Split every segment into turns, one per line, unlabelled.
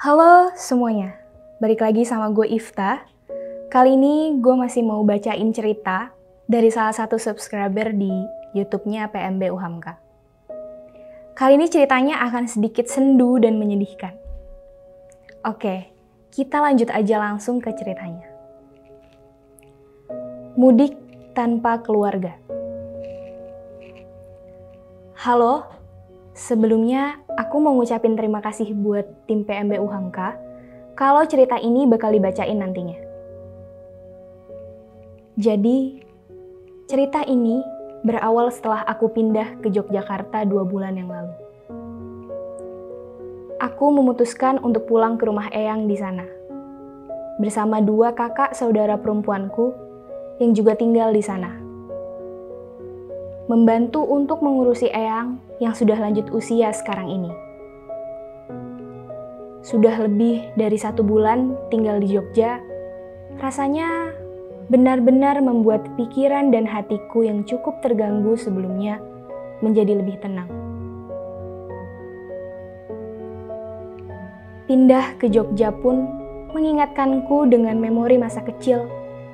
Halo semuanya, balik lagi sama gue Ifta. Kali ini gue masih mau bacain cerita dari salah satu subscriber di YouTube-nya PMB Uhamka. Kali ini ceritanya akan sedikit sendu dan menyedihkan. Oke, kita lanjut aja langsung ke ceritanya. Mudik tanpa keluarga. Halo, sebelumnya aku mau ngucapin terima kasih buat tim PMB Uhamka kalau cerita ini bakal dibacain nantinya. Jadi, cerita ini berawal setelah aku pindah ke Yogyakarta dua bulan yang lalu. Aku memutuskan untuk pulang ke rumah Eyang di sana. Bersama dua kakak saudara perempuanku yang juga tinggal di sana membantu untuk mengurusi Eyang yang sudah lanjut usia sekarang ini. Sudah lebih dari satu bulan tinggal di Jogja, rasanya benar-benar membuat pikiran dan hatiku yang cukup terganggu sebelumnya menjadi lebih tenang. Pindah ke Jogja pun mengingatkanku dengan memori masa kecil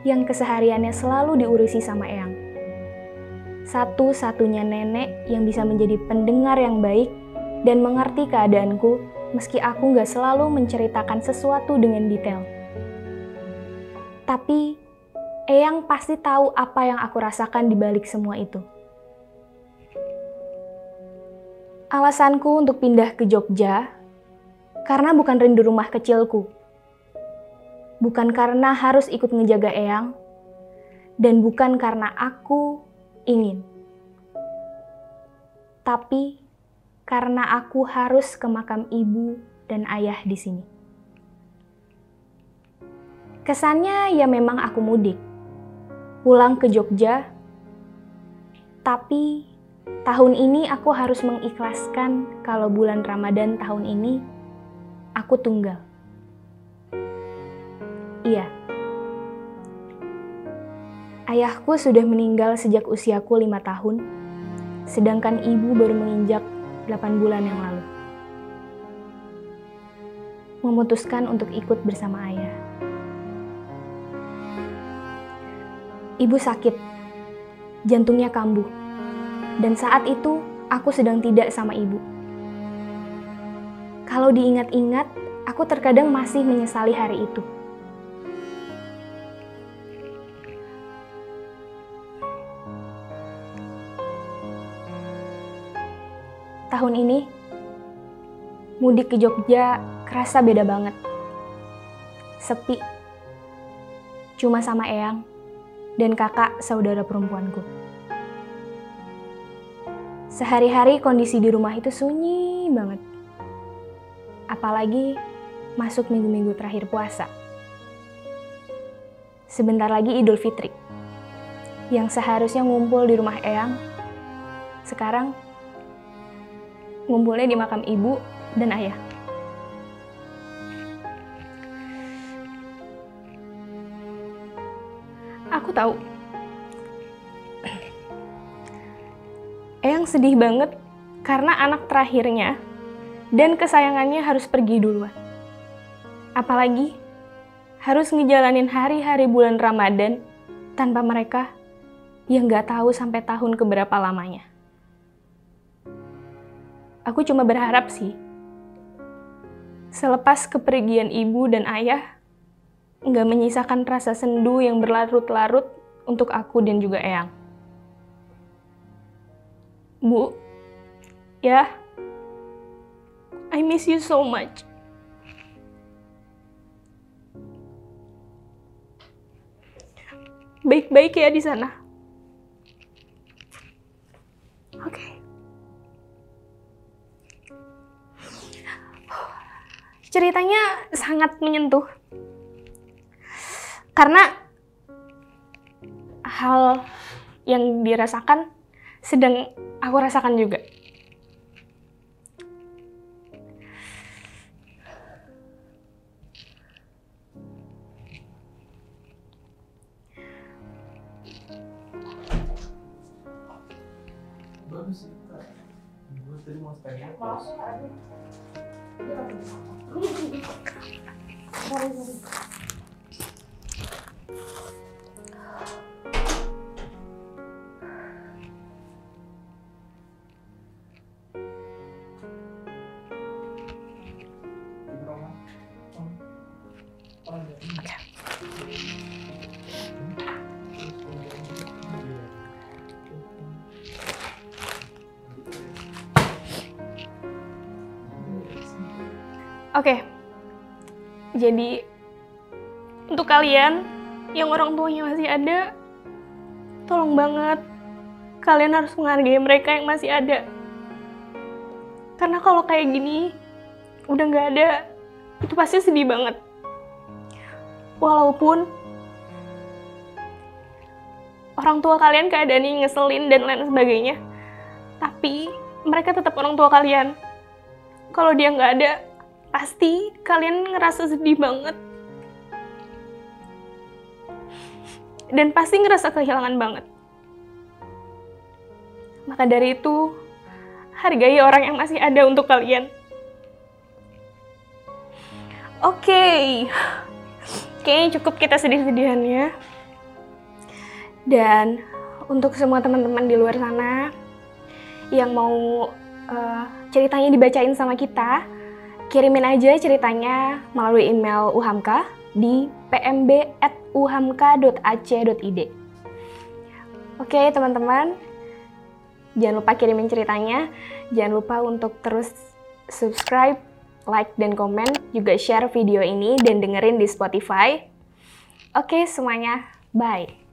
yang kesehariannya selalu diurusi sama Eyang satu-satunya nenek yang bisa menjadi pendengar yang baik dan mengerti keadaanku meski aku nggak selalu menceritakan sesuatu dengan detail. Tapi, Eyang pasti tahu apa yang aku rasakan di balik semua itu. Alasanku untuk pindah ke Jogja karena bukan rindu rumah kecilku. Bukan karena harus ikut ngejaga Eyang, dan bukan karena aku ingin. Tapi karena aku harus ke makam ibu dan ayah di sini. Kesannya ya memang aku mudik. Pulang ke Jogja. Tapi tahun ini aku harus mengikhlaskan kalau bulan Ramadan tahun ini aku tunggal. Iya, Ayahku sudah meninggal sejak usiaku lima tahun, sedangkan ibu baru menginjak delapan bulan yang lalu. Memutuskan untuk ikut bersama ayah. Ibu sakit, jantungnya kambuh, dan saat itu aku sedang tidak sama ibu. Kalau diingat-ingat, aku terkadang masih menyesali hari itu. Tahun ini mudik ke Jogja kerasa beda banget. Sepi. Cuma sama Eyang dan kakak saudara perempuanku. Sehari-hari kondisi di rumah itu sunyi banget. Apalagi masuk minggu-minggu terakhir puasa. Sebentar lagi Idul Fitri. Yang seharusnya ngumpul di rumah Eyang, sekarang ngumpulnya di makam ibu dan ayah. Aku tahu. Eyang sedih banget karena anak terakhirnya dan kesayangannya harus pergi duluan. Apalagi harus ngejalanin hari-hari bulan Ramadan tanpa mereka yang nggak tahu sampai tahun keberapa lamanya. Aku cuma berharap sih, selepas kepergian ibu dan ayah, nggak menyisakan rasa sendu yang berlarut-larut untuk aku dan juga Eyang. Bu, ya, I miss you so much. Baik-baik ya di sana. Ceritanya sangat menyentuh. Karena hal yang dirasakan sedang aku rasakan juga. Bagus sih, Gue tadi mau Oke, jadi untuk kalian yang orang tuanya masih ada, tolong banget kalian harus menghargai mereka yang masih ada. Karena kalau kayak gini, udah nggak ada, itu pasti sedih banget. Walaupun orang tua kalian keadaannya ngeselin dan lain sebagainya, tapi mereka tetap orang tua kalian. Kalau dia nggak ada, pasti kalian ngerasa sedih banget. Dan pasti ngerasa kehilangan banget. Maka dari itu, hargai orang yang masih ada untuk kalian. Oke, okay. kayaknya cukup kita sedih-sedihannya. Dan untuk semua teman-teman di luar sana yang mau uh, ceritanya dibacain sama kita, Kirimin aja ceritanya melalui email uhamka di pmb@uhamka.ac.id. Oke, teman-teman. Jangan lupa kirimin ceritanya. Jangan lupa untuk terus subscribe, like, dan komen. Juga share video ini dan dengerin di Spotify. Oke, semuanya. Bye.